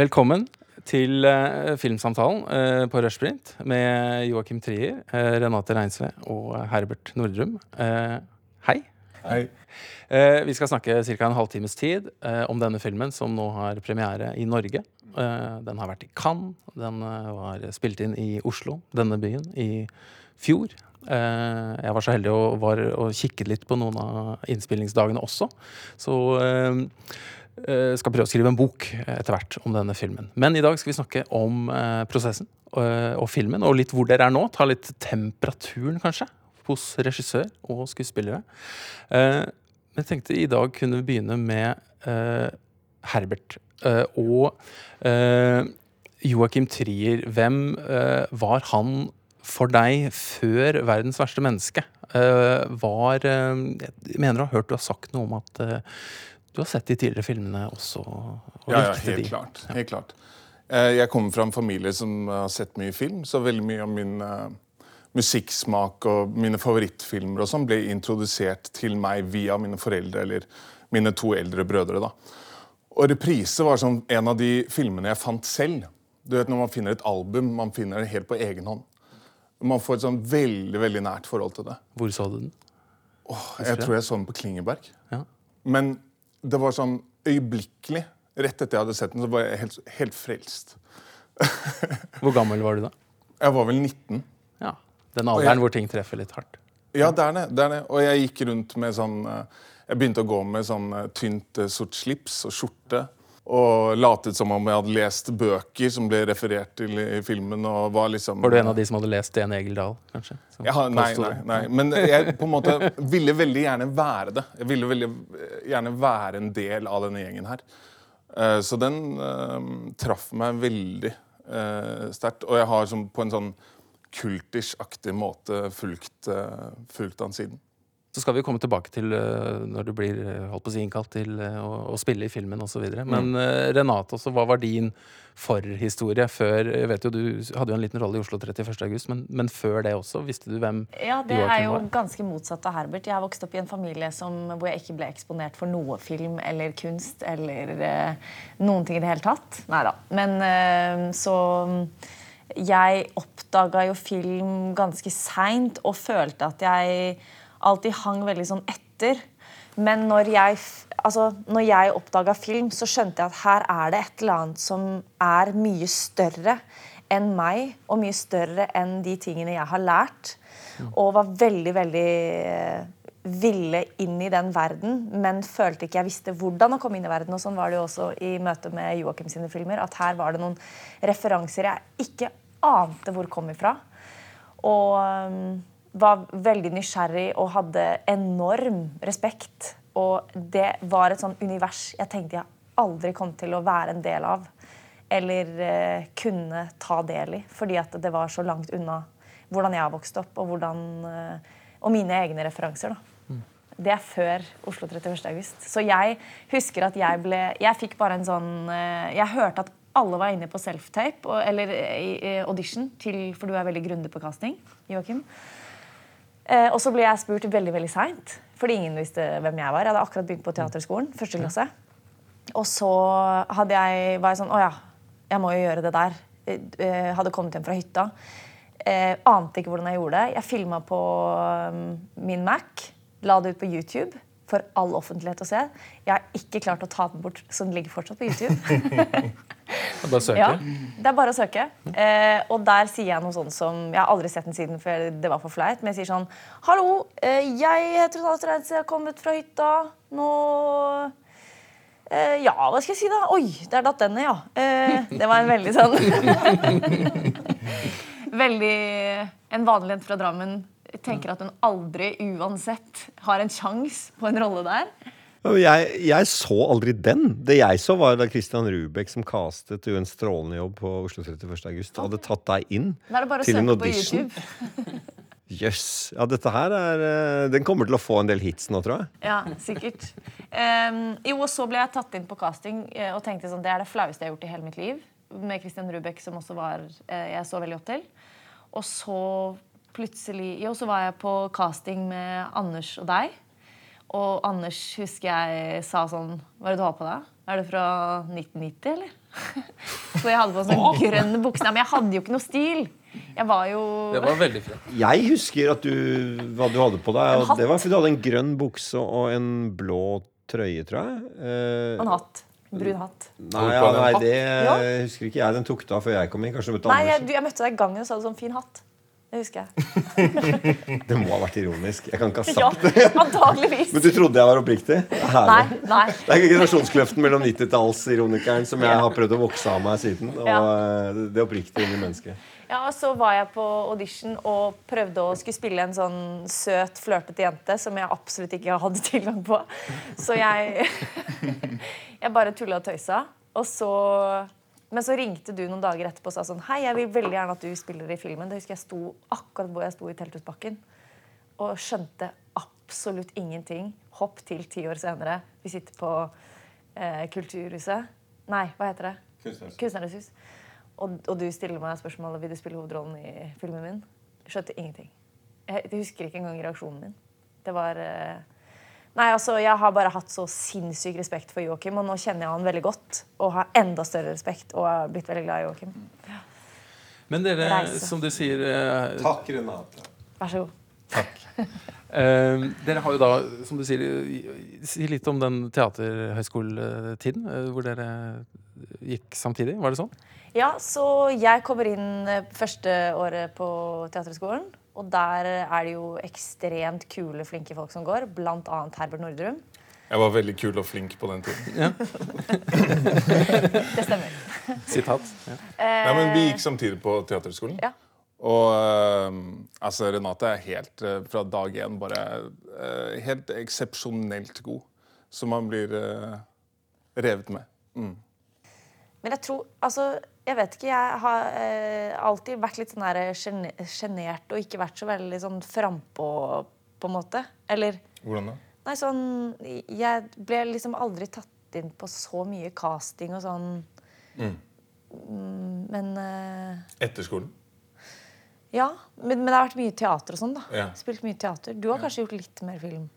Velkommen til uh, Filmsamtalen uh, på Rushprint med Joakim Trier, uh, Renate Reinsve og Herbert Nordrum. Hei. Hei. Vi skal snakke ca. en halvtimes tid om denne filmen som nå har premiere i Norge. Den har vært i Cannes. Den var spilt inn i Oslo, denne byen, i fjor. Jeg var så heldig og, var, og kikket litt på noen av innspillingsdagene også. Så skal prøve å skrive en bok etter hvert om denne filmen. Men i dag skal vi snakke om eh, prosessen og, og filmen, og litt hvor dere er nå. Ta litt temperaturen, kanskje, hos regissør og skuespillere. Eh, jeg tenkte i dag kunne vi begynne med eh, Herbert eh, og eh, Joakim Trier. Hvem eh, var han for deg før 'Verdens verste menneske'? Eh, var eh, Jeg mener du har hørt du har sagt noe om at eh, du har sett de tidligere filmene også. Og Ja, ja, helt klart. Helt klart. Eh, Jeg kommer fra en familie som har sett mye film, så veldig mye av min eh, musikksmak og mine favorittfilmer og sånn ble introdusert til meg via mine foreldre eller mine to eldre brødre. da. Og 'Reprise' var sånn en av de filmene jeg fant selv. Du vet Når man finner et album, man finner det helt på egen hånd. Man får et sånn veldig veldig nært forhold til det. Hvor så du den? Jeg tror jeg så den på Klingeberg. Ja. Men det var sånn øyeblikkelig. Rett etter jeg hadde sett den, så var jeg helt, helt frelst. Hvor gammel var du da? Jeg var vel 19. Ja, Den alderen jeg- hvor ting treffer litt hardt. Ja, det er det. det er det. Og jeg gikk rundt med sånn eh, Jeg begynte å gå med sånn eh, tynt eh, sort slips og skjorte. Og latet som om jeg hadde lest bøker som ble referert til i filmen. og Var liksom... Var du en av de som hadde lest Sten Egil Dahl, kanskje? Som nei, nei, nei. Men jeg på en måte ville veldig gjerne være det. Jeg ville veldig eh, gjerne være en del av denne gjengen her. Eh, Så den uh, traff meg veldig uh, sterkt. Og jeg har som, på en sånn kultisjaktig måte fulgt, uh, fulgt han siden. Så skal vi komme tilbake til eh, når du blir eh, holdt på å si, innkalt til eh, å, å spille i filmen osv. Mm. Men eh, Renate, også, hva var din forhistorie før Jeg vet jo Du hadde jo en liten rolle i Oslo 31. august, men, men før det også? Visste du hvem Ja, det er jo var? ganske motsatt av Herbert. Jeg har vokst opp i en familie som, hvor jeg ikke ble eksponert for noe film eller kunst eller eh, noen ting i det hele tatt. Nei da. Men eh, så Jeg oppdaga jo film ganske seint og følte at jeg alltid hang veldig sånn etter. Men når jeg, altså, jeg oppdaga film, så skjønte jeg at her er det et eller annet som er mye større enn meg, og mye større enn de tingene jeg har lært. Og var veldig, veldig eh, ville inn i den verden, men følte ikke jeg visste hvordan å komme inn i verden. Og sånn var det jo også i møte med Joakim sine filmer, at her var det noen referanser jeg ikke ante hvor kom ifra. Og um, var veldig nysgjerrig og hadde enorm respekt. Og det var et sånn univers jeg tenkte jeg aldri kom til å være en del av. Eller eh, kunne ta del i. Fordi at det var så langt unna hvordan jeg har vokst opp, og, hvordan, eh, og mine egne referanser. da. Det er før Oslo 31. august. Så jeg husker at jeg ble Jeg fikk bare en sånn eh, Jeg hørte at alle var inne på self-tape, eller i i audition, til, for du er veldig grundig på casting, Joakim. Eh, og så ble jeg spurt veldig veldig seint, fordi ingen visste hvem jeg var. Jeg hadde akkurat begynt på teaterskolen. første klasse. Og så hadde jeg, var jeg sånn Å ja, jeg må jo gjøre det der. Eh, eh, hadde kommet hjem fra hytta. Eh, ante ikke hvordan jeg gjorde det. Jeg filma på um, min Mac. La det ut på YouTube for all offentlighet å se. Jeg har ikke klart å ta den bort, så den ligger fortsatt på YouTube. Bare søke. Ja, det er bare å søke. Eh, og der sier jeg noe sånn som Jeg har aldri sett den siden, for det var for flaut. Men jeg sier sånn Hallo, eh, jeg heter Renate Reinsve, jeg har kommet fra hytta. Nå eh, Ja, hva skal jeg si, da? Oi, der datt den ned, ja. Eh, det var en veldig sånn Veldig En vanlig jente fra Drammen tenker at hun aldri uansett har en sjanse på en rolle der. Jeg, jeg så aldri den. Det jeg så, var da Christian Rubek, som castet en strålende jobb på Oslo 31. august, hadde tatt deg inn Da er det bare å til en på audition. YouTube. Jøss. Ja, dette her er eh, Den kommer til å få en del hits nå, tror jeg. Ja, sikkert. Um, jo, og så ble jeg tatt inn på casting eh, og tenkte sånn, det er det flaueste jeg har gjort i hele mitt liv. Med Christian Rubek, som også var eh, jeg så veldig opp til. Og så plutselig Jo, så var jeg på casting med Anders og deg. Og Anders husker jeg sa sånn Hva er det du har på deg? Er det fra 1990, eller? Så jeg hadde på sånn grønn bukse. Men jeg hadde jo ikke noe stil. Jeg var jo Det var veldig fint. Jeg husker at du, hva du hadde på deg. Og det var fordi du hadde en grønn bukse og en blå trøye, tror jeg. Eh, Og en hatt. Brun hatt. nei, ja, nei, det Ja. husker ikke jeg. Den tok du av før jeg kom inn. Kanskje du møtte Nei, jeg, Anders. jeg møtte deg i gangen og hadde du sånn fin hatt. Det husker jeg. Det må ha vært ironisk. Jeg kan ikke ha Ja, sagt det. antageligvis. Men du trodde jeg var oppriktig? Nei, nei. Det er generasjonskløften mellom 90-tallsironikeren som jeg har prøvd å vokse av meg siden, og ja. det oppriktige unge mennesket. Ja, og så var jeg på audition og prøvde å skulle spille en sånn søt, flørtete jente som jeg absolutt ikke hadde tilgang på. Så jeg Jeg bare tulla og tøysa. Og så Men så ringte du noen dager etterpå og sa sånn Hei, jeg vil veldig gjerne at du spiller i filmen. Det husker jeg sto akkurat hvor jeg sto i Telthusbakken. Og skjønte absolutt ingenting. Hopp til ti år senere. Vi sitter på eh, Kulturhuset. Nei, hva heter det? Kunstnernes hus. Og, og du stiller meg spørsmålet vil du spille hovedrollen i filmen min. Skjønte ingenting. Jeg, jeg husker ikke engang reaksjonen min. Det var eh, Nei, altså, Jeg har bare hatt så sinnssyk respekt for Joakim, og nå kjenner jeg han veldig godt. Og har enda større respekt og har blitt veldig glad i Joakim. Men dere, Reise. som du sier eh, Takk, Renate. Vær så god. eh, Dere har jo da, som du sier Si litt om den teaterhøyskoletiden eh, hvor dere gikk samtidig. Var det sånn? Ja, så jeg kommer inn første året på Teaterhøgskolen. Og der er det jo ekstremt kule, flinke folk som går. Annet Herbert Nordrum. Jeg var veldig kul og flink på den tiden. Det stemmer. Sitat. Ja. Nei, men Vi gikk samtidig på Teaterhøgskolen. Ja. Og uh, altså, Renate er helt uh, fra dag én bare uh, helt eksepsjonelt god. Så man blir eh, revet med. Mm. Men jeg tror Altså, jeg vet ikke. Jeg har eh, alltid vært litt sånn sjenert og ikke vært så veldig sånn frampå, på en måte. Eller Hvordan da? Nei, sånn Jeg ble liksom aldri tatt inn på så mye casting og sånn. Mm. Mm, Men eh, Etter skolen? Ja. Men, men det har vært mye teater og sånn, da. Ja. Spilt mye teater. Du har kanskje gjort litt mer film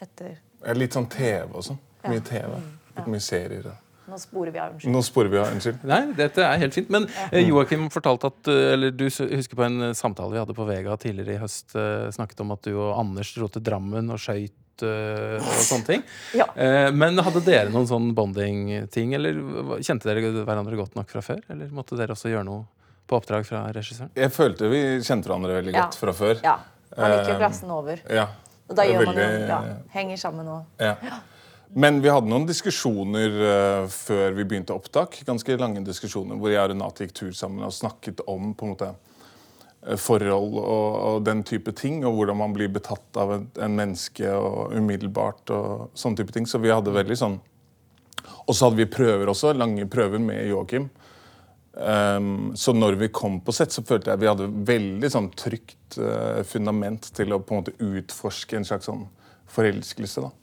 etter Litt sånn TV og sånn. Mye Ja. TV. Litt mye serier. Nå sporer vi av, unnskyld. Nå sporer vi av. Unnskyld. Nei, dette er helt fint. Men eh, Joakim fortalte at eh, Eller du husker på en eh, samtale vi hadde på Vega tidligere i høst, eh, snakket om at du og Anders dro til Drammen og skøyt og sånne ting. Ja. Eh, Men hadde dere noen sånn bonding-ting, eller kjente dere hverandre godt nok fra før? Eller måtte dere også gjøre noe på oppdrag fra regissøren? Jeg følte vi kjente hverandre veldig Ja. godt fra før. Ja. Man gikk jo glassen klassen over. Ja. Og da gjør veldig... man jo ja, Henger sammen og Ja. Men vi hadde noen diskusjoner uh, før vi begynte opptak. Ganske lange diskusjoner hvor jeg og Renate gikk tur sammen og snakket om på en måte eh, forhold og, og den type ting. Og hvordan man blir betatt av en, en menneske og umiddelbart og sånne type ting. Så vi hadde veldig sånn Og så hadde vi prøver også, lange prøver med Joakim. Um, så når vi kom på sett, så følte jeg vi hadde veldig sånn trygt uh, fundament til å på en måte utforske en slags sånn forelskelse. da.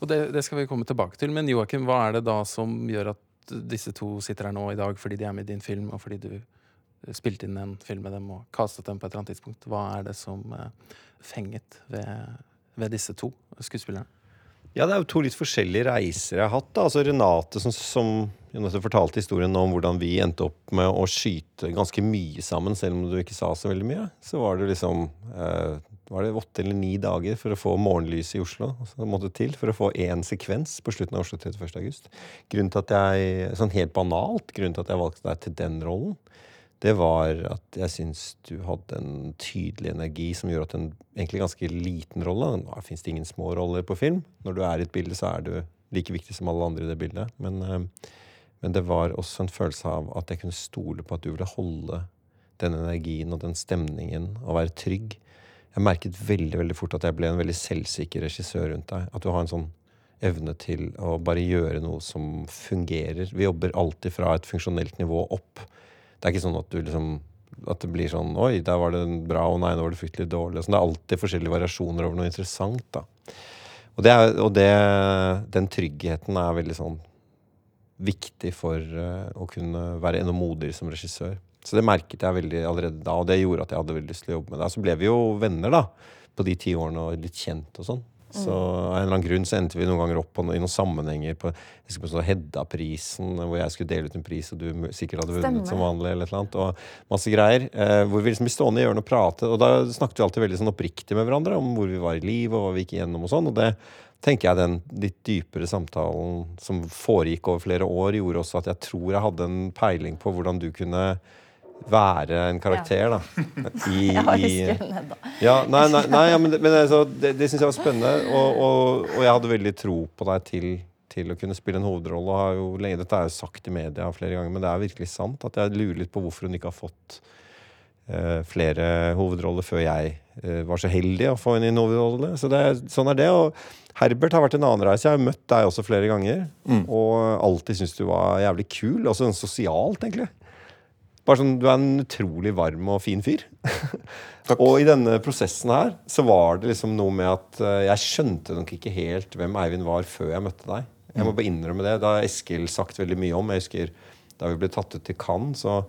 Og det, det skal vi komme tilbake til. Men Joakim, hva er det da som gjør at disse to sitter her nå i dag fordi de er med i din film, og fordi du spilte inn en film med dem og kastet dem på et eller annet tidspunkt? Hva er det som eh, fenget ved, ved disse to skuespillerne? Ja, det er jo to litt forskjellige reiser jeg har hatt. da. Altså Renate, som, som fortalte historien om hvordan vi endte opp med å skyte ganske mye sammen, selv om du ikke sa så veldig mye. Så var det liksom eh, var det åtte eller ni dager for å få morgenlys i Oslo. så måtte til For å få én sekvens på slutten av Oslo 31. august. Grunnen til at jeg, sånn helt banalt, grunnen til at jeg valgte deg til den rollen, det var at jeg syns du hadde en tydelig energi som gjorde at en egentlig ganske liten rolle Nå fins det ingen små roller på film. Når du er i et bilde, så er du like viktig som alle andre i det bildet. Men, eh, men det var også en følelse av at jeg kunne stole på at du ville holde den energien og den stemningen og være trygg. Jeg merket veldig veldig fort at jeg ble en veldig selvsikker regissør rundt deg. At du har en sånn evne til å bare gjøre noe som fungerer. Vi jobber alltid fra et funksjonelt nivå opp. Det er ikke sånn at du liksom at det blir sånn Oi, der var det bra, og nei, nå var det fryktelig dårlig. Sånn, det er alltid forskjellige variasjoner over noe interessant. da. Og, det er, og det, den tryggheten er veldig sånn viktig for eh, å kunne være enda modigere som regissør. Så det merket jeg veldig allerede da, og det gjorde at jeg hadde veldig lyst til å jobbe med deg. Så ble vi jo venner da, på de ti årene og litt kjent og sånn. Så av en eller annen grunn så endte vi noen ganger opp på, i noen sammenhenger på, jeg husker på sånn Hedda-prisen, hvor jeg skulle dele ut en pris, og du sikkert hadde vunnet Stemmer. som vanlig, eller et eller annet, og masse greier. Eh, hvor vi liksom ble stående i hjørnet og prate, og da snakket vi alltid veldig sånn oppriktig med hverandre om hvor vi var i livet, og hva vi gikk igjennom og sånn, og det tenker jeg den litt dypere samtalen som foregikk over flere år, gjorde også at jeg tror jeg hadde en peiling på hvordan du kunne være en karakter, da. I, i- ja, nei, nei, nei ja, men, det- men altså, det, det syns jeg var spennende. Og, og, og jeg hadde veldig tro på deg til, til å kunne spille en hovedrolle. Og har jo lenge, dette er jo sagt i media flere ganger, men det er virkelig sant. At jeg lurer litt på hvorfor hun ikke har fått uh, flere hovedroller før jeg uh, var så heldig å få henne i en hovedrolle. Så det, er- sånn er det. Og Herbert har vært en annen reise. Jeg har møtt deg også flere ganger. Og alltid syntes du var jævlig kul. Også sånn sosialt, egentlig. Bare sånn, Du er en utrolig varm og fin fyr. og i denne prosessen her så var det liksom noe med at eh, jeg skjønte nok ikke helt hvem Eivind var før jeg møtte deg. Jeg må bare innrømme det. Da har Eskil sagt veldig mye om. Jeg husker Da vi ble tatt ut til Cannes, så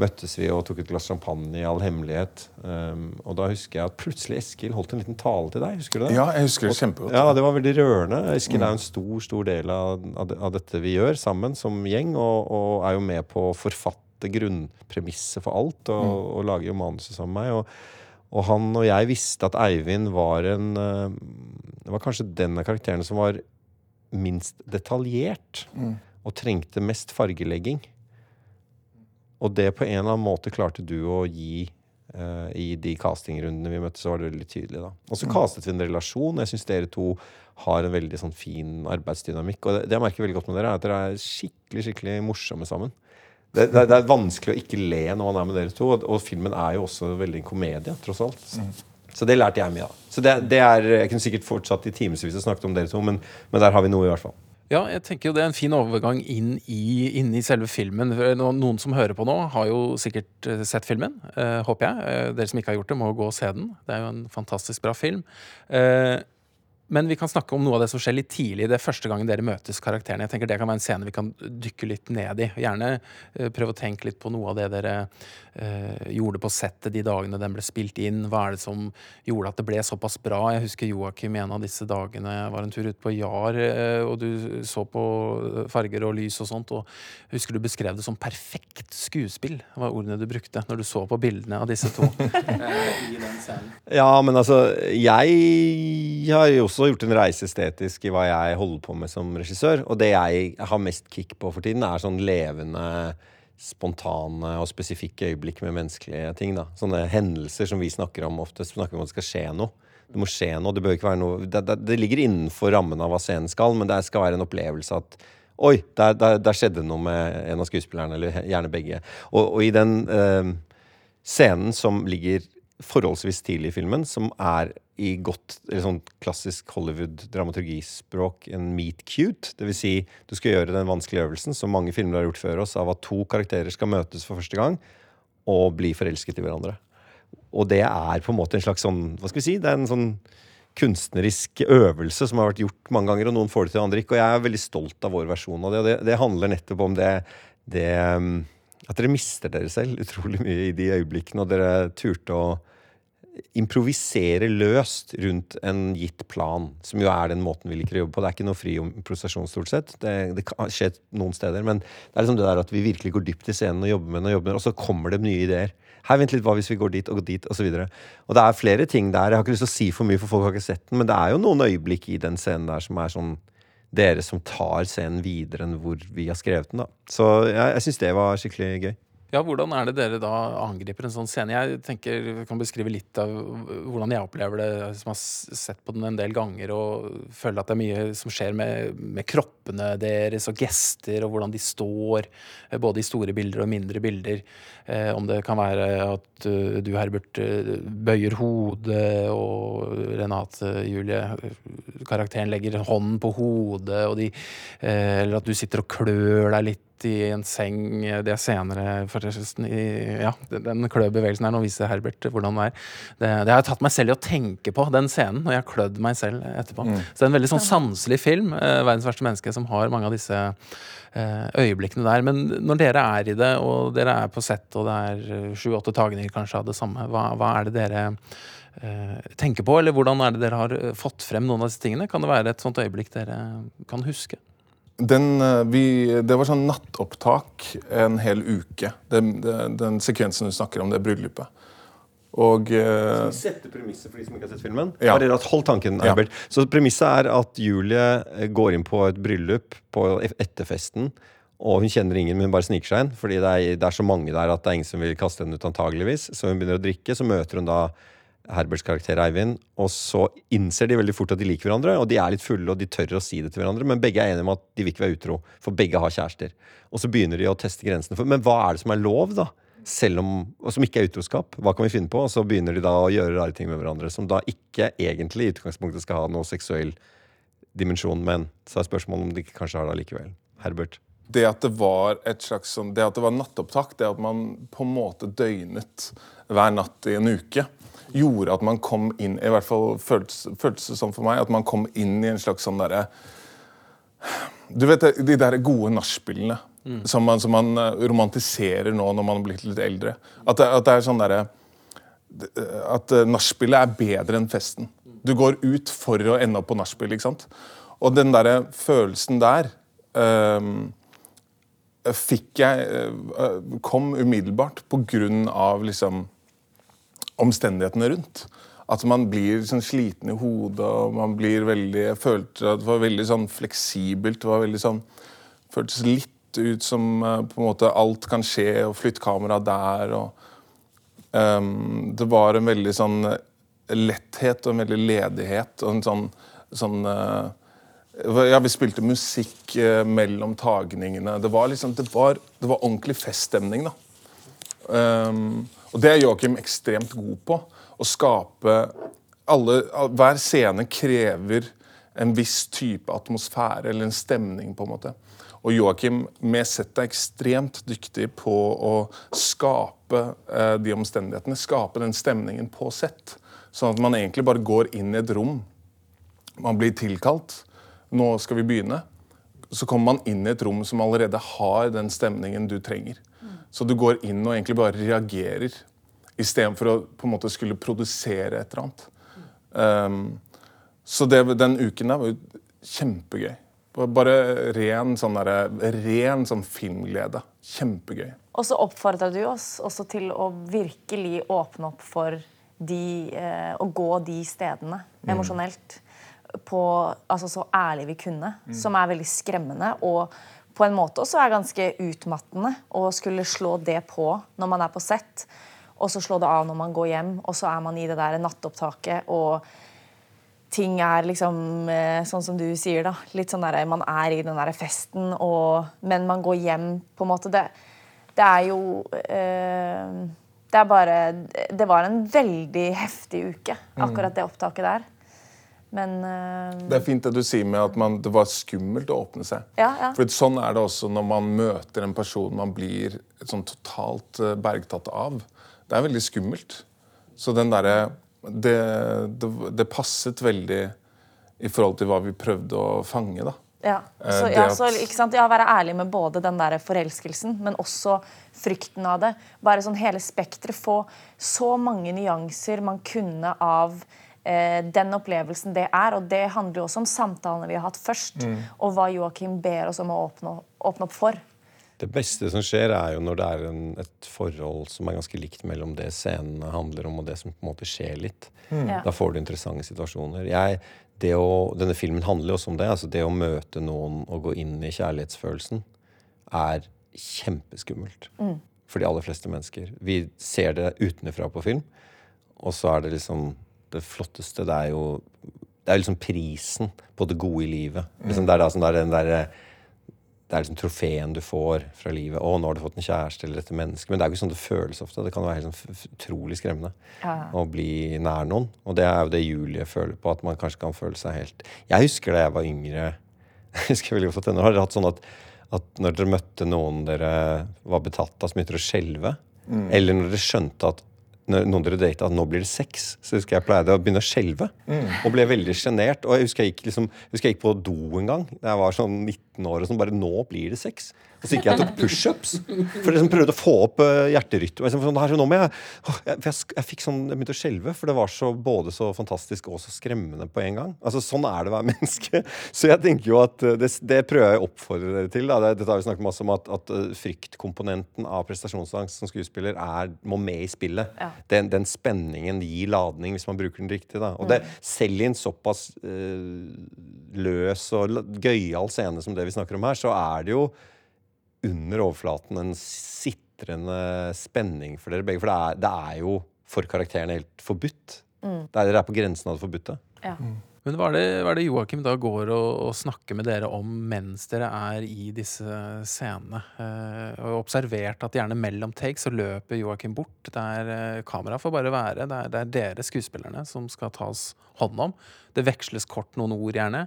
møttes vi og tok et glass champagne i all hemmelighet. Um, og da husker jeg at plutselig Eskil holdt en liten tale til deg. Husker du det? Ja, jeg husker det kjempegodt. Ja, det var veldig rørende. Eskil er en stor stor del av, av dette vi gjør sammen som gjeng, og, og er jo med på å forfatte grunnpremisset for alt, og, og lager jo manuset sammen med meg. Og, og han og jeg visste at Eivind var en eh, Det var kanskje den av karakterene som var minst detaljert, og trengte mest fargelegging. Og det på en eller annen måte klarte du å gi Uh, i de castingrundene vi møtte, så var det veldig tydelig. da. Og så castet vi en relasjon. Jeg syns dere to har en veldig sånn fin arbeidsdynamikk. Og det, det jeg merker veldig godt med dere, er at dere er skikkelig skikkelig morsomme sammen. Det, det, det er vanskelig å ikke le når man er med dere to, og, og filmen er jo også veldig en komedie, tross alt. Så det lærte jeg mye av. Så det, det er, Jeg kunne sikkert fortsatt i timevis og snakket om dere to, men, men der har vi noe, i hvert fall. Ja, jeg tenker jo det er en fin overgang inn i, inn i selve filmen. Noen som hører på nå, har jo sikkert eh, sett filmen, eh, håper jeg. Eh, dere som ikke har gjort det, må gå og se den. Det er jo en fantastisk bra film. Eh, men vi kan snakke om noe av det som skjer litt tidlig. Det er første gangen dere møtes karakterene. Jeg tenker Det kan være en scene vi kan dykke litt ned i. Gjerne eh, prøve å tenke litt på noe av det dere uh, gjorde på settet de dagene den ble spilt inn. Hva er det som gjorde at det ble såpass bra? Jeg husker Joakim en av disse dagene var en tur ut på Jar, uh, og du så på farger og lys og sånt. Og husker du beskrev det som perfekt skuespill, var ordene du brukte når du så på bildene av disse to. i den scenen. Ja, men altså Jeg har jo også gjort en reise estetisk i hva jeg holder på med som regissør. Og det jeg har mest kick på for tiden, er sånn levende, spontane og spesifikke øyeblikk med menneskelige ting. da Sånne hendelser som vi snakker om ofte. Snakker om at det skal skje noe. Det må skje noe. Det bør ikke være noe Det, det, det ligger innenfor rammen av hva scenen skal, men det skal være en opplevelse at Oi, der, der, der skjedde noe med en av skuespillerne, eller gjerne begge. Og, og i den eh, scenen som ligger forholdsvis tidlig i filmen, som er i godt eller sånn klassisk Hollywood-dramaturgispråk en meet cute. Det vil si, du skal gjøre den vanskelige øvelsen som mange filmer har gjort før oss, av at to karakterer skal møtes for første gang og bli forelsket i hverandre. Og det er på en måte en slags sånn Hva skal vi si? Det er en sånn kunstnerisk øvelse som har vært gjort mange ganger, og noen får det til, andre ikke. Og jeg er veldig stolt av vår versjon av det. Og det, det handler nettopp om det, det um, At dere mister dere selv utrolig mye i de øyeblikkene, og dere turte å improvisere løst rundt en gitt plan, som jo er den måten vi liker å jobbe på. Det er ikke noe fri improvisasjon, stort sett. Det, det kan skje noen steder, men det er liksom det der at vi virkelig går dypt i scenen og jobber med den, og jobber med den, og så kommer det nye ideer. Her, vent litt, hva hvis vi går dit og går dit, osv. Og, og det er flere ting der. Jeg har ikke lyst til å si for mye, for folk har ikke sett den, men det er jo noen øyeblikk i den scenen der som er sånn dere som tar scenen videre enn hvor vi har skrevet den. da. Så jeg, jeg syns det var skikkelig gøy. Ja, Hvordan er det dere da angriper en sånn scene? Jeg tenker, jeg kan beskrive litt av hvordan jeg opplever det, som har sett på den en del ganger, og føler at det er mye som skjer med, med kroppene deres og gester, og hvordan de står, både i store bilder og mindre bilder. Eh, om det kan være at uh, du, Herbert, eh, bøyer hodet, og Renate, Julie, eh, karakteren legger hånden på hodet, de, eh, eller at du sitter og klør deg litt i en seng. Det er senere forresten i Ja, den, kløbevegelsen her. Nå viser Herbert hvordan det er. Det, det har jeg tatt meg selv i å tenke på, den scenen, og jeg har klødd meg selv etterpå. Så det er en veldig sånn sanselig film, eh, 'Verdens verste menneske', som har mange av disse eh, øyeblikkene der. Men når dere er i det, og dere er på sett, og det er sju-åtte tagninger kanskje av det samme, hva, hva er det dere eh, tenker på, eller hvordan er det dere har eh, fått frem noen av disse tingene? Kan det være et sånt øyeblikk dere kan huske? Den, eh, vi, det var sånn nattopptak en hel uke. Den, den, den sekvensen du snakker om, det bryllupet. Og vi Sette premisset for de som ikke har sett filmen. Ja. Hold tanken, Ja. Så premisset er at Julie eh, går inn på et bryllup på etterfesten. Og hun kjenner ingen, men hun bare sniker seg inn. Fordi det er, det er så mange der at det er ingen som vil kaste henne ut, antageligvis. Så hun begynner å drikke. Så møter hun da Herberts karakter Eivind. Og så innser de veldig fort at de liker hverandre. Og de er litt fulle, og de tør å si det til hverandre. Men begge er enige om at de vil ikke være utro. For begge har kjærester. Og så begynner de å teste grensene. For, men hva er det som er lov, da? Selv om, og som ikke er utroskap. Hva kan vi finne på? Og så begynner de da å gjøre rare ting med hverandre. Som da ikke egentlig i utgangspunktet skal ha noe seksuell dimensjon. Men så er spørsmålet om de kanskje har det allikevel. Herbert. det at det var et slags sånn, det at det var nattopptak, det at man på en måte døgnet hver natt i en uke, gjorde at man kom inn I hvert fall føltes, det sånn for meg. At man kom inn i en slags sånn derre Du vet de der gode nachspielene som, man, som man eh, romantiserer nå når man har blitt litt eldre. At det, at det er sånn derre at uh, nachspielet er bedre enn festen. Du går ut for å ende opp på nachspiel, ikke sant? Og den derre følelsen der um, fikk jeg eh, kom umiddelbart på grunn av liksom omstendighetene rundt. At man blir sånn sliten i hodet, og man blir veldig Jeg følte at det var veldig sånn fleksibelt. Det var veldig sånn Føltes litt ut som eh, på en måte alt kan skje, og flyttkamera der, og um, Det var en veldig sånn letthet og en veldig ledighet og en sånn, sånn uh, ja, Vi spilte musikk eh, mellom tagningene. Det var, liksom, det var, det var ordentlig feststemning. da. Um, og det er Joakim ekstremt god på. Å skape alle, Hver scene krever en viss type atmosfære eller en stemning. på en måte. Og Joakim med sett er ekstremt dyktig på å skape eh, de omstendighetene. Skape den stemningen på sett. Sånn at man egentlig bare går inn i et rom. Man blir tilkalt. Nå skal vi begynne. Så kommer man inn i et rom som allerede har den stemningen du trenger. Så du går inn og egentlig bare reagerer, istedenfor å på en måte skulle produsere et eller annet. Um, så det, den uken der var jo kjempegøy. Bare- ren sånn, der, ren sånn filmglede. Kjempegøy. Og så oppfordra du oss også til å virkelig åpne opp for de, eh, å gå de stedene emosjonelt. På, altså så ærlig vi kunne. Som er veldig skremmende. Og på en måte også er ganske utmattende å skulle slå det på når man er på sett. Og så slå det av når man går hjem, og så er man i det der nattopptaket. og ting er liksom eh, sånn som du sier, da. Litt sånn der, Man er i den der festen, og, men man går hjem, på en måte. Det, det er jo eh, Det er bare Det var en veldig heftig uke, akkurat det opptaket der. Men uh, Det er fint det du sier med at man, det var skummelt å åpne seg. Ja, ja. For sånn er det også når man møter en person man blir sånn totalt eh, bergtatt av. Det er veldig skummelt. Så den derre det, det, det passet veldig i forhold til hva vi prøvde å fange, da. Ja, Eh, så, ja, så ikke sant? ja, Være ærlig med både den der forelskelsen, men også frykten av det. Bare sånn hele spekteret. Få så mange nyanser man kunne av den opplevelsen det er. Og det handler jo også om samtalene vi har hatt først, Mm. og hva Joakim ber oss om å åpne, åpne opp for. Det beste som skjer, er jo når det er en, et forhold som er ganske likt mellom det scenene handler om, og det som på en måte skjer litt. Ja. Da får du interessante situasjoner. Jeg, det å, denne filmen handler jo også om det. altså Det å møte noen og gå inn i kjærlighetsfølelsen er kjempeskummelt. For de aller fleste mennesker. Vi ser det utenfra på film, og så er det liksom Det flotteste Det er jo det er liksom prisen på det gode i livet. Liksom det er da sånn er den der, det er liksom trofeen du får fra livet. 'Å, nå har du fått en kjæreste eller dette mennesket.' Men det er jo ikke sånn det føles ofte. Det kan være helt sånn utrolig skremmende å bli nær noen. Og det er jo det Julie føler på, at man kanskje kan føle seg helt Jeg husker da jeg var yngre Jeg husker veldig godt denne. Har dere hatt sånn at, at når dere møtte noen dere var betatt av, som begynte å skjelve? Eller når dere skjønte at noen dere data at nå blir det sex, så husker jeg pleide å begynne å skjelve. Og ble veldig sjenert. Og jeg husker jeg gikk, liksom, jeg husker jeg gikk på do en gang da jeg var sånn 19 år og sånn. Bare nå blir det sex. Så gikk jeg tok pushups. For jeg liksom prøvde å få opp uh, hjerterytmen. Sånn, jeg, jeg, jeg, jeg sånn, jeg begynte å skjelve, for det var så, både så fantastisk og så skremmende på en gang. Altså Sånn er det å være menneske. Så jeg tenker jo at uh, det, det prøver jeg å oppfordre dere til. Da. Det, dette har vi snakket masse om, at, at uh, fryktkomponenten av prestasjonsangst som skuespiller er, må med i spillet. Ja. Den, den spenningen gir ladning hvis man bruker den riktig. Da. Og det, selv i en såpass øh, løs og gøyal scene som det vi snakker om her, så er det jo under overflaten en sitrende spenning for dere begge. For det er, det er jo for karakterene helt forbudt. Det er, dere er på grensen av det forbudte. Ja. Men hva er det, hva er det Joakim da går og, og snakker med dere om mens dere er i disse scenene? Eh, og observert at gjerne mellom takes så løper Joakim bort. Der eh, kameraet får bare være. Det er, det er dere skuespillerne som skal tas hånd om. Det veksles kort noen ord, gjerne.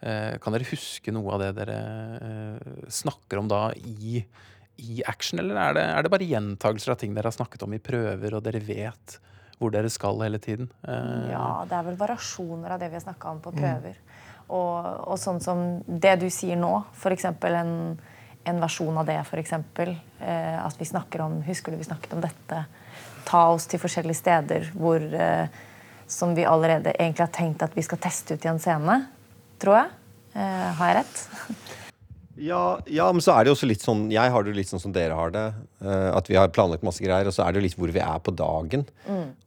Eh, kan dere huske noe av det dere eh, snakker om da i, i action, eller er det, er det bare gjentagelser av ting dere har snakket om i prøver, og dere vet hvor dere skal hele tiden? Eh, Ja, det er vel variasjoner av det vi har snakka om på prøver. Og, og sånn som det du sier nå, f.eks. En, en versjon av det, f.eks. Eh, at vi snakker om Husker du vi snakket om dette? Ta oss til forskjellige steder hvor eh, Som vi allerede egentlig har tenkt at vi skal teste ut i en scene, tror jeg. Eh, har jeg rett? Ja, ja, men så er det jo også litt sånn Jeg har det jo litt sånn som dere har det. eh, at vi har planlagt masse greier, og så er det jo litt hvor vi er på dagen.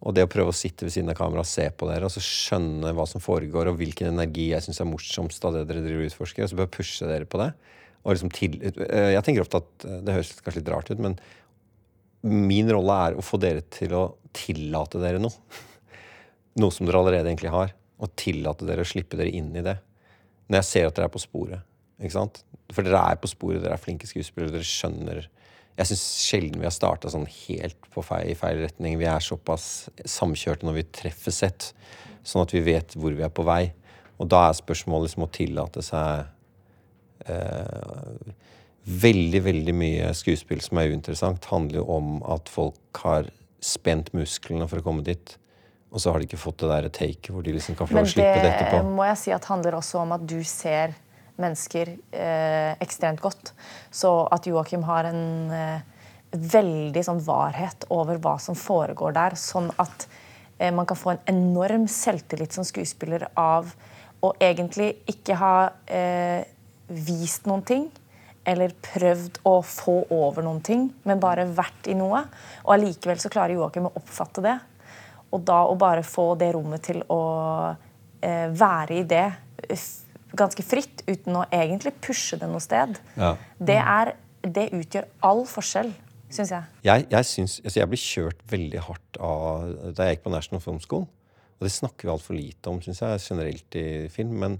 Og det å prøve å sitte ved siden av kameraet og se på dere, og så skjønne hva som foregår, og hvilken energi jeg syns er morsomst av det dere driver og utforsker, og så bør jeg pushe dere på det. Og liksom til, eh, jeg tenker ofte at eh, det høres kanskje litt rart ut, men min rolle er å få dere til å tillate dere noe. Noe som dere allerede egentlig har. Og tillate dere å slippe dere inn i det. Når jeg ser at dere er på sporet. Ikke sant? For dere er på sporet, dere er flinke skuespillere, dere skjønner Jeg syns sjelden vi har starta sånn helt på feil, i feil retning. Vi er såpass samkjørte når vi treffer sett, sånn at vi vet hvor vi er på vei. Og da er spørsmålet liksom å tillate seg eh, Veldig, veldig mye skuespill som er uinteressant, handler jo om at folk har spent musklene for å komme dit. Og så har de ikke fått det der taket hvor de liksom kan få lov Men å slippe det det må jeg si at handler også om at du ser mennesker eh, ekstremt godt. Så at Joakim har en eh, veldig sånn varhet over hva som foregår der. Sånn at eh, man kan få en enorm selvtillit som skuespiller av å egentlig ikke ha eh, vist noen ting. Eller prøvd å få over noen ting, men bare vært i noe. Og allikevel så klarer Joakim å oppfatte det. Og da å bare få det rommet til å eh, være i det ganske fritt, uten å egentlig pushe det noe sted, Ja. det, er, det utgjør all forskjell, syns jeg. Jeg, jeg, synes, altså jeg ble kjørt veldig hardt av da jeg gikk på National Film School. Og det snakker vi altfor lite om, syns jeg, generelt i film. Men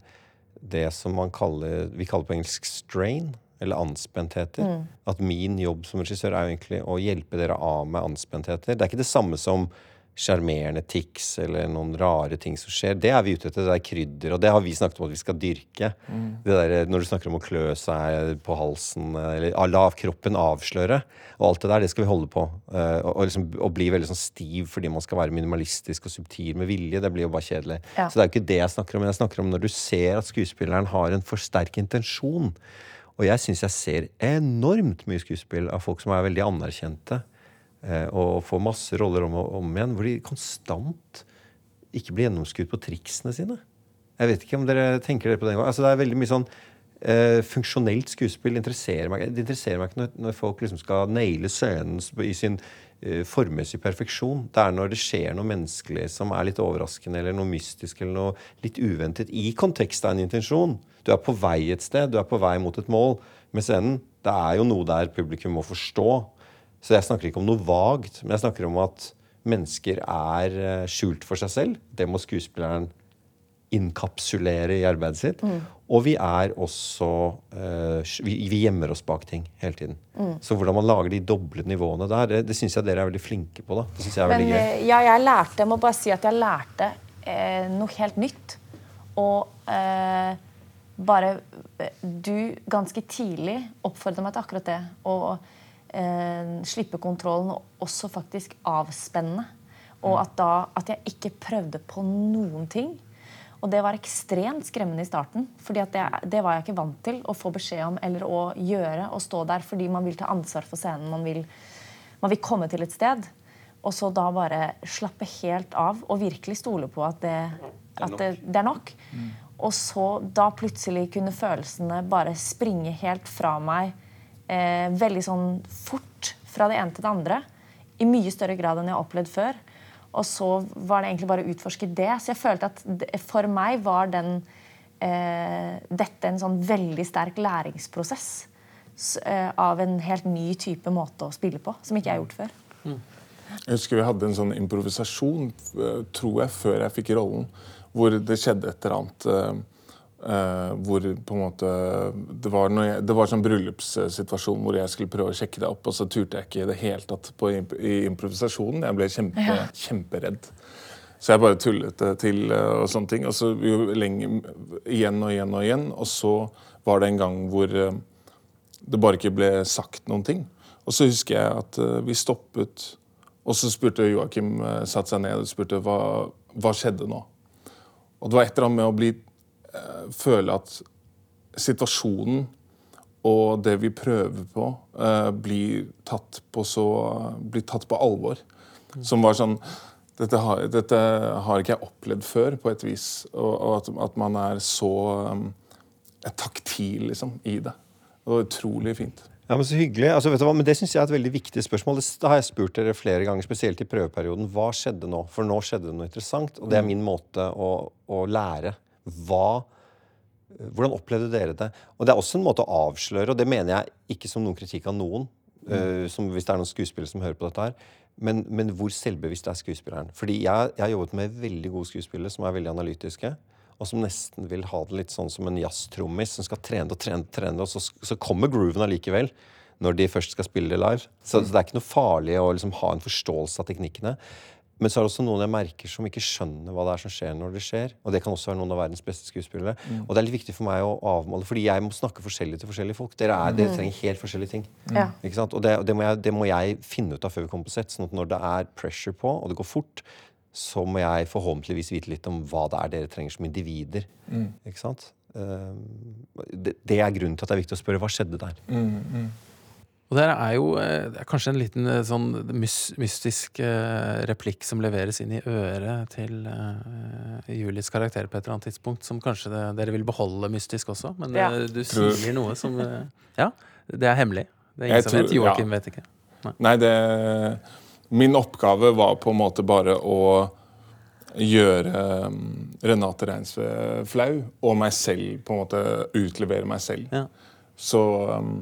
det som man kaller Vi kaller på engelsk strain, eller anspentheter. At min jobb som regissør er jo egentlig å hjelpe dere av med anspentheter. Det er ikke det samme som sjarmerende tics eller noen rare ting som skjer. Det er vi ute etter. Det er krydder, og det har vi snakket om at vi skal dyrke. Det der, når du snakker om å klø seg på halsen, eller la kroppen avsløre, og alt det der, det skal vi holde på. Eh, og, og, liksom, og bli veldig sånn stiv fordi man skal være minimalistisk og subtil med vilje. Det blir jo bare kjedelig. Ja. Så det er jo ikke det jeg snakker om. Jeg snakker om når du ser at skuespilleren har en for sterk intensjon. Og jeg syns jeg ser enormt mye skuespill av folk som er veldig anerkjente. Eh, Og får masse roller om og om igjen, hvor de konstant ikke blir gjennomskutt på triksene sine. Jeg vet ikke om dere tenker dere på den gangen. Altså, det er veldig mye sånn eh, funksjonelt skuespill interesserer meg. Det interesserer meg ikke når, når folk liksom skal naile scenen i sin eh, formmessige perfeksjon. Det er når det skjer noe menneskelig som er litt overraskende, eller noe mystisk eller noe litt uventet i kontekst av en intensjon. Du er på vei et sted, du er på vei mot et mål med scenen. Det er jo noe der publikum må forstå. Så jeg snakker ikke om noe vagt, men jeg snakker om at mennesker er eh, skjult for seg selv. Det må skuespilleren inkapsulere i arbeidet sitt. Og vi er også eh, vi, gjemmer oss bak ting hele tiden. Så hvordan man lager de doble nivåene der, det, det syns jeg dere er veldig flinke på. da. Det synes jeg er Men veldig gøy. eh, ja, jeg lærte, jeg må bare si at jeg lærte eh, noe helt nytt. Og eh, bare du ganske tidlig oppfordra meg til akkurat det. Eh, slippe kontrollen og også faktisk avspenne. Og at, da, at jeg ikke prøvde på noen ting. Og det var ekstremt skremmende i starten. For det, det, var jeg ikke vant til å få beskjed om eller å gjøre. Å stå der fordi man vil ta ansvar for scenen. Man vil, man vil komme til et sted. Og så da bare slappe helt av og virkelig stole på at det, at det, det er nok. Mm. Og så da plutselig kunne følelsene bare springe helt fra meg eh, veldig sånn fort fra det ene til det andre. I mye større grad enn jeg har opplevd før. Og så var det egentlig bare å utforske det. Så jeg følte at for meg var den, eh, dette en sånn veldig sterk læringsprosess eh, av en helt ny type måte å spille på, som ikke jeg har gjort før. Jeg husker vi hadde en sånn improvisasjon, eh, tror jeg, før jeg fikk rollen, hvor det skjedde et eller annet. Uh, hvor på en måte Det var, jeg, det var sånn bryllupssituasjon hvor jeg skulle prøve å sjekke det opp, og så turte jeg ikke i det hele tatt på, i improvisasjonen. Jeg ble kjempe, ja. kjemperedd. Så jeg bare tullet det til uh, og sånne ting. Og så jo lenge, igjen og igjen og igjen. Og så var det en gang hvor uh, det bare ikke ble sagt noen ting. Og så husker jeg at vi stoppet, og så spurte Joakim, satte seg ned og spurte hva, hva skjedde nå. Og det var et eller annet med å bli føle at situasjonen og det vi prøver på, uh, blir, tatt på så, blir tatt på alvor. Som var sånn dette har, dette har, ikke jeg opplevd før, på et vis. Og, og at, at, man er så um, taktil liksom, i det. Det var utrolig fint. Ja, men så hyggelig. Altså, vet du hva? Men Det syns jeg er et veldig viktig spørsmål. Det har jeg spurt dere flere ganger, spesielt i prøveperioden. Hva skjedde nå? For nå skjedde det noe interessant. Og det er mm. min måte å, å lære hva, hvordan opplevde dere det? Og Det er også en måte å avsløre, og det mener jeg ikke som noen kritikk av noen. Mm. Uh, som hvis det er noen skuespillere som hører på dette her. Men, men hvor selvbevisst er skuespilleren? Fordi jeg, jeg har jobbet med veldig gode skuespillere som er veldig analytiske. Og som nesten vil ha det litt sånn som en jazztrommis som skal trene og trene, trene, og så, så kommer grooven allikevel når de først skal spille det live. Så, så, det er ikke noe farlig å liksom ha en forståelse av teknikkene. Men så er det også noen jeg merker som ikke skjønner hva det er som skjer når det skjer. Og det kan også være noen av verdens beste skuespillere. Mm. Og det er litt viktig for meg å avmåle, fordi jeg må snakke forskjellig til forskjellige folk. Dere, er, dere mm. trenger helt forskjellige ting. Mm. Og det, det, må jeg, det, må jeg, finne ut av før vi kommer på sett. sånn at når det er pressure på, og det går fort, så må jeg forhåpentligvis vite litt om hva det er dere trenger som individer. Mm. Ikke sant? Ehm, det, det, er grunnen til at det er viktig å spørre hva skjedde der. Mm, mm. Og det er jo eh, det er kanskje en liten eh, sånn mystisk eh, replikk som leveres inn i øret til uh, Julies karakter på et eller annet tidspunkt, som kanskje det, dere vil beholde mystisk også. Men ja. du sier noe som Ja, det er hemmelig. Det er ingen jeg som tror, vet. Joakim ja. vet ikke. Nei, Nei det, Min oppgave var på en måte bare å gjøre um, Renate Reinsve flau, og meg selv på en måte utlevere meg selv. Ja. Så um,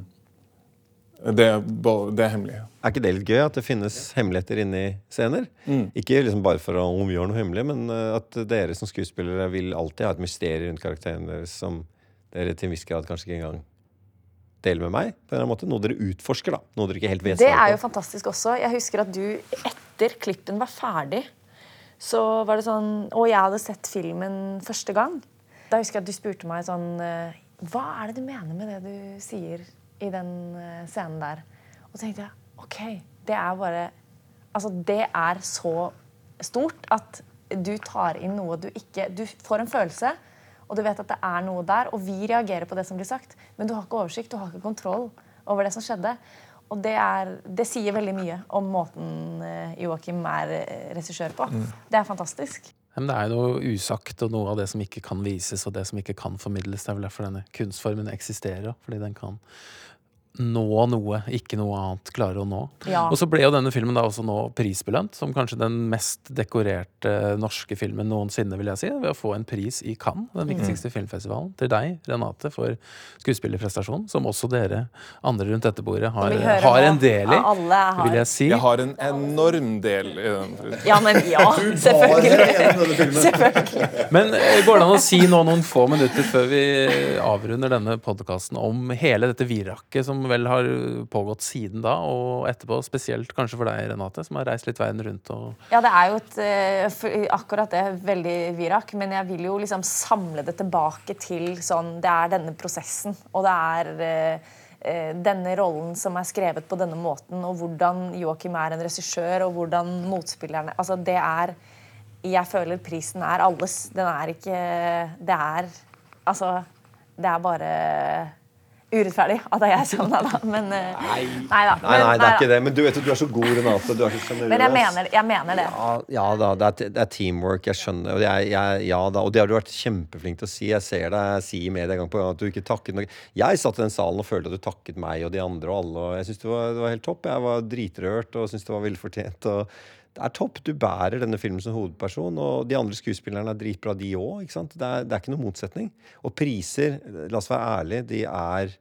det, det, er hemmelig. Er ikke det litt gøy at det finnes hemmeligheter inni scener? Mm. Ikke liksom bare for å omgjøre noe hemmelig, men eh, at dere som skuespillere vil alltid ha et mysterium rundt karakteren deres som dere til en viss grad kanskje ikke engang deler med meg. på en eller annen måte Noe dere utforsker, da. Noe dere ikke helt vet Det er jo fantastisk også. Jeg husker at du, etter klippen var ferdig, så var det sånn Og jeg hadde sett filmen første gang. Da husker jeg at du spurte meg sånn eh, Hva er det du mener med det du sier? I den eh, scenen der. Og så tenkte jeg OK, det er bare Altså, det er så stort at du tar inn noe du ikke Du får en følelse, og du vet at det er noe der, og vi reagerer på det som blir sagt, men du har ikke oversikt, du har ikke kontroll over det som skjedde. Og det, er, det sier veldig mye om måten eh, Joakim er eh, regissør på. Mm. Det er fantastisk. Men det er jo noe usagt og noe av det som ikke kan vises, og det som ikke kan formidles. Det er vel derfor denne kunstformen eksisterer, fordi den kan nå noe ikke noe annet klarer å nå. Ja. Og så ble jo denne filmen da også nå prisbelønt som kanskje den mest dekorerte norske filmen noensinne, vil jeg si. Ved å få en pris i Cannes, den viktigste mm. filmfestivalen. Til deg, Renate, for skuespillerprestasjon, som også dere andre rundt dette bordet har, har en del i, har. vil jeg si. Jeg har en enorm del i den. Ja, men ja, selvfølgelig. selvfølgelig. Men eh, går det an å si nå noen få minutter før vi avrunder denne podkasten om hele dette virakket som vel har pågått siden da og etterpå. Spesielt kanskje for deg, Renate, som har reist litt verden rundt. Og Ja, det er jo et, eh, akkurat det veldig virak, men jeg vil jo liksom samle det tilbake til sånn Det er denne prosessen, og det er eh, eh, denne rollen som er skrevet på denne måten, og hvordan Joakim er en regissør, og hvordan motspillerne Altså, det er Jeg føler prisen er alles. Den er ikke Det er Altså, det er bare urettferdig at det er jeg som da, men eh, Nei da. Nei, nei, det er ikke det. Men du vet at du er så god, Renate. Du er så sjenerøs. Men jeg mener, jeg mener det. Ja, ja da, det er, det er teamwork. Jeg skjønner. Og, jeg, ja, da, og det har du vært kjempeflink til å si. Jeg ser deg si i media gang på gang at du ikke takket noe. Jeg satt i den salen og følte at du takket meg og de andre og alle. Og jeg syns det, var- det var helt topp. Jeg var dritrørt og syntes det var velfortjent. Og det er topp. Du bærer denne filmen som hovedperson, og de andre skuespillerne er dritbra, de òg. Det, det er ikke noen motsetning. Og priser, la oss være ærlige, de er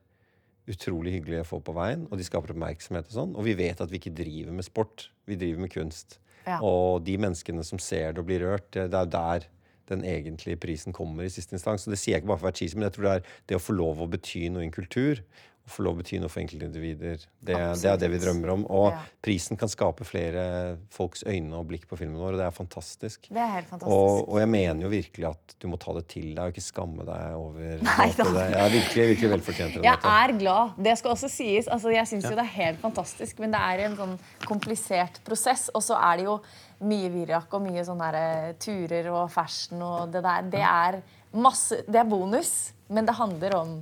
utrolig hyggelige å få på veien, og de skaper oppmerksomhet og sånn. Og vi vet at vi ikke driver med sport, vi driver med kunst. Ja. Og de menneskene som ser det og blir rørt, det det er jo der den egentlige prisen kommer i siste instans. Og det sier jeg ikke bare for å være cheesy, men jeg tror det er det å få lov å bety noe i en kultur. Å få lov å bety noe for enkeltindivider. Det, det er det vi drømmer om. Og Ja. prisen kan skape flere folks øyne og blikk på filmen vår, og det er fantastisk. Det er helt fantastisk. Og, og jeg mener jo virkelig at du må ta det til deg og ikke skamme deg over Nei da. det er virkelig, virkelig velfortjent. Jeg Renate. er glad. Det skal også sies. Altså, jeg syns jo det er helt fantastisk, men det er en sånn komplisert prosess. Og så er det jo mye virak og mye sånne eh, turer og fashion og det der. Det er masse Det er bonus, men det handler om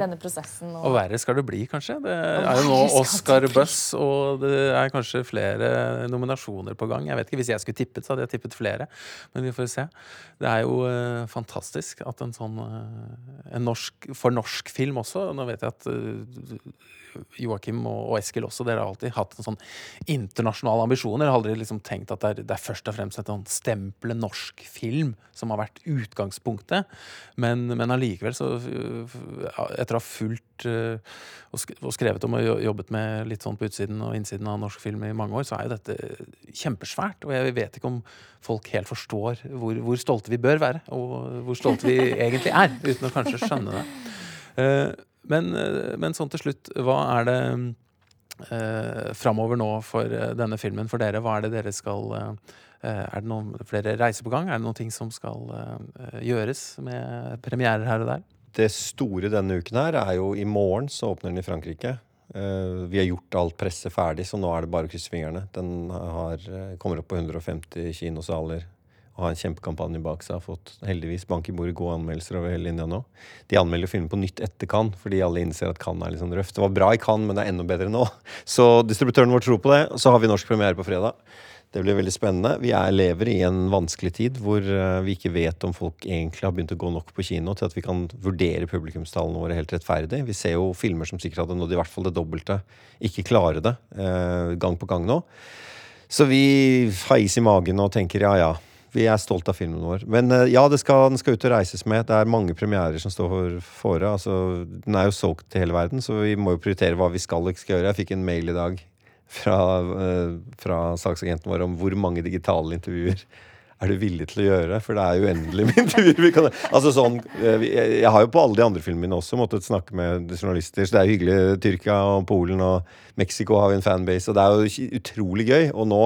denne prosessen. Og verre skal det bli, kanskje. Det er jo nå Oscar-buss, og det er kanskje flere nominasjoner på gang. Jeg vet ikke, Hvis jeg skulle tippet, så hadde jeg tippet flere. Men vi får se. Det er jo uh, fantastisk at en sånn uh, en norsk, For norsk film også Nå vet jeg at eh, Joakim og, og Eskil også, dere har alltid hatt en sånn internasjonale ambisjoner jeg har aldri liksom tenkt at det er, det er først og fremst et sånn stempelet norsk film som har vært utgangspunktet. Men, men allikevel, så etter å ha fulgt øh, og skrevet om og jobbet med litt sånn på utsiden og innsiden av norsk film i mange år, så er jo dette kjempesvært. Og jeg vet ikke om folk helt forstår hvor, hvor stolte vi bør være, og hvor stolte vi egentlig er, uten å kanskje skjønne det. Men, eh, men sånn til slutt, hva er det eh, framover nå for eh, denne filmen for dere? Hva er det dere skal eh, Er det noen flere reiser på gang? Er det noen ting som skal gjøres med premierer her og der? Det store denne uken her er jo i morgen så åpner den i Frankrike. Vi har gjort alt presset ferdig, så nå er det bare å krysse fingrene. Den har, kommer opp på 150 kinosaler har en kjempekampanje bak seg. Har fått heldigvis bank i bordet gode anmeldelser over hele linja nå. De anmelder filmen på nytt etter Cannes, fordi alle innser at Cannes er litt sånn røft. Det var bra i Cannes, men det er enda bedre nå. Så distributøren vår tror på det. Og så har vi norsk premiere på fredag. Det blir veldig spennende. Vi er, lever i en vanskelig tid hvor eh, vi ikke vet om folk egentlig har begynt å gå nok på kino til at vi kan vurdere publikumstallene våre helt rettferdig. Vi ser jo filmer som sikkert hadde nådd i hvert fall det dobbelte, ikke klare det eh, gang på gang nå. Så vi har is i magen og tenker ja, ja. Vi er stolt av filmen vår. Men eh, ja, skal, den skal ut og reises med. Det er mange premierer som står for fore. Altså, den er jo solgt til hele verden, så vi må jo prioritere hva vi skal og ikke skal gjøre. Jeg fikk en mail i dag fra, eh, fra saksagenten vår om hvor mange digitale intervjuer er du villig til å gjøre? For det er jo uendelig med intervjuer. Altså sånn, eh, jeg har jo på alle de andre filmene mine også måttet snakke med journalister, så det er jo hyggelig. Tyrkia og Polen og Mexico har vi en fanbase, og det er jo utrolig gøy. Og nå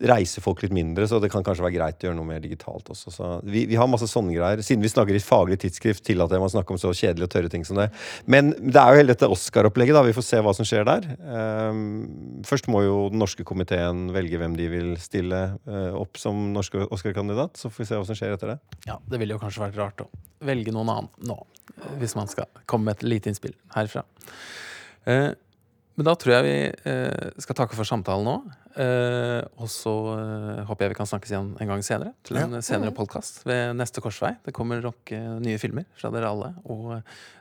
reiser folk litt mindre, så det kan kanskje være greit å gjøre noe mer digitalt også. Så vi, vi har masse sånne greier. Siden vi snakker i faglig tidsskrift, tillater jeg meg å snakke om så kjedelige og tørre ting som det. Men det er jo hele dette Oscar-opplegget, da. Vi får se hva som skjer der. Um, først må jo den norske komiteen velge hvem de vil stille uh, opp som norsk Oscar-kandidat. Så får vi se hva som skjer etter det. Ja, Det ville jo kanskje vært rart å velge noen annen nå, hvis man skal komme med et lite innspill herfra. Uh, men da tror jeg vi eh, skal takke for samtalen nå. Eh, og så uh, håper jeg vi kan snakkes igjen en gang senere, til en senere podkast ved neste korsvei. Det kommer nok uh, nye filmer fra dere alle, og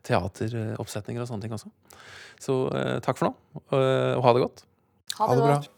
teateroppsetninger og sånne ting også. Så takk for nå, og ha det godt. Ha Ha det bra. godt.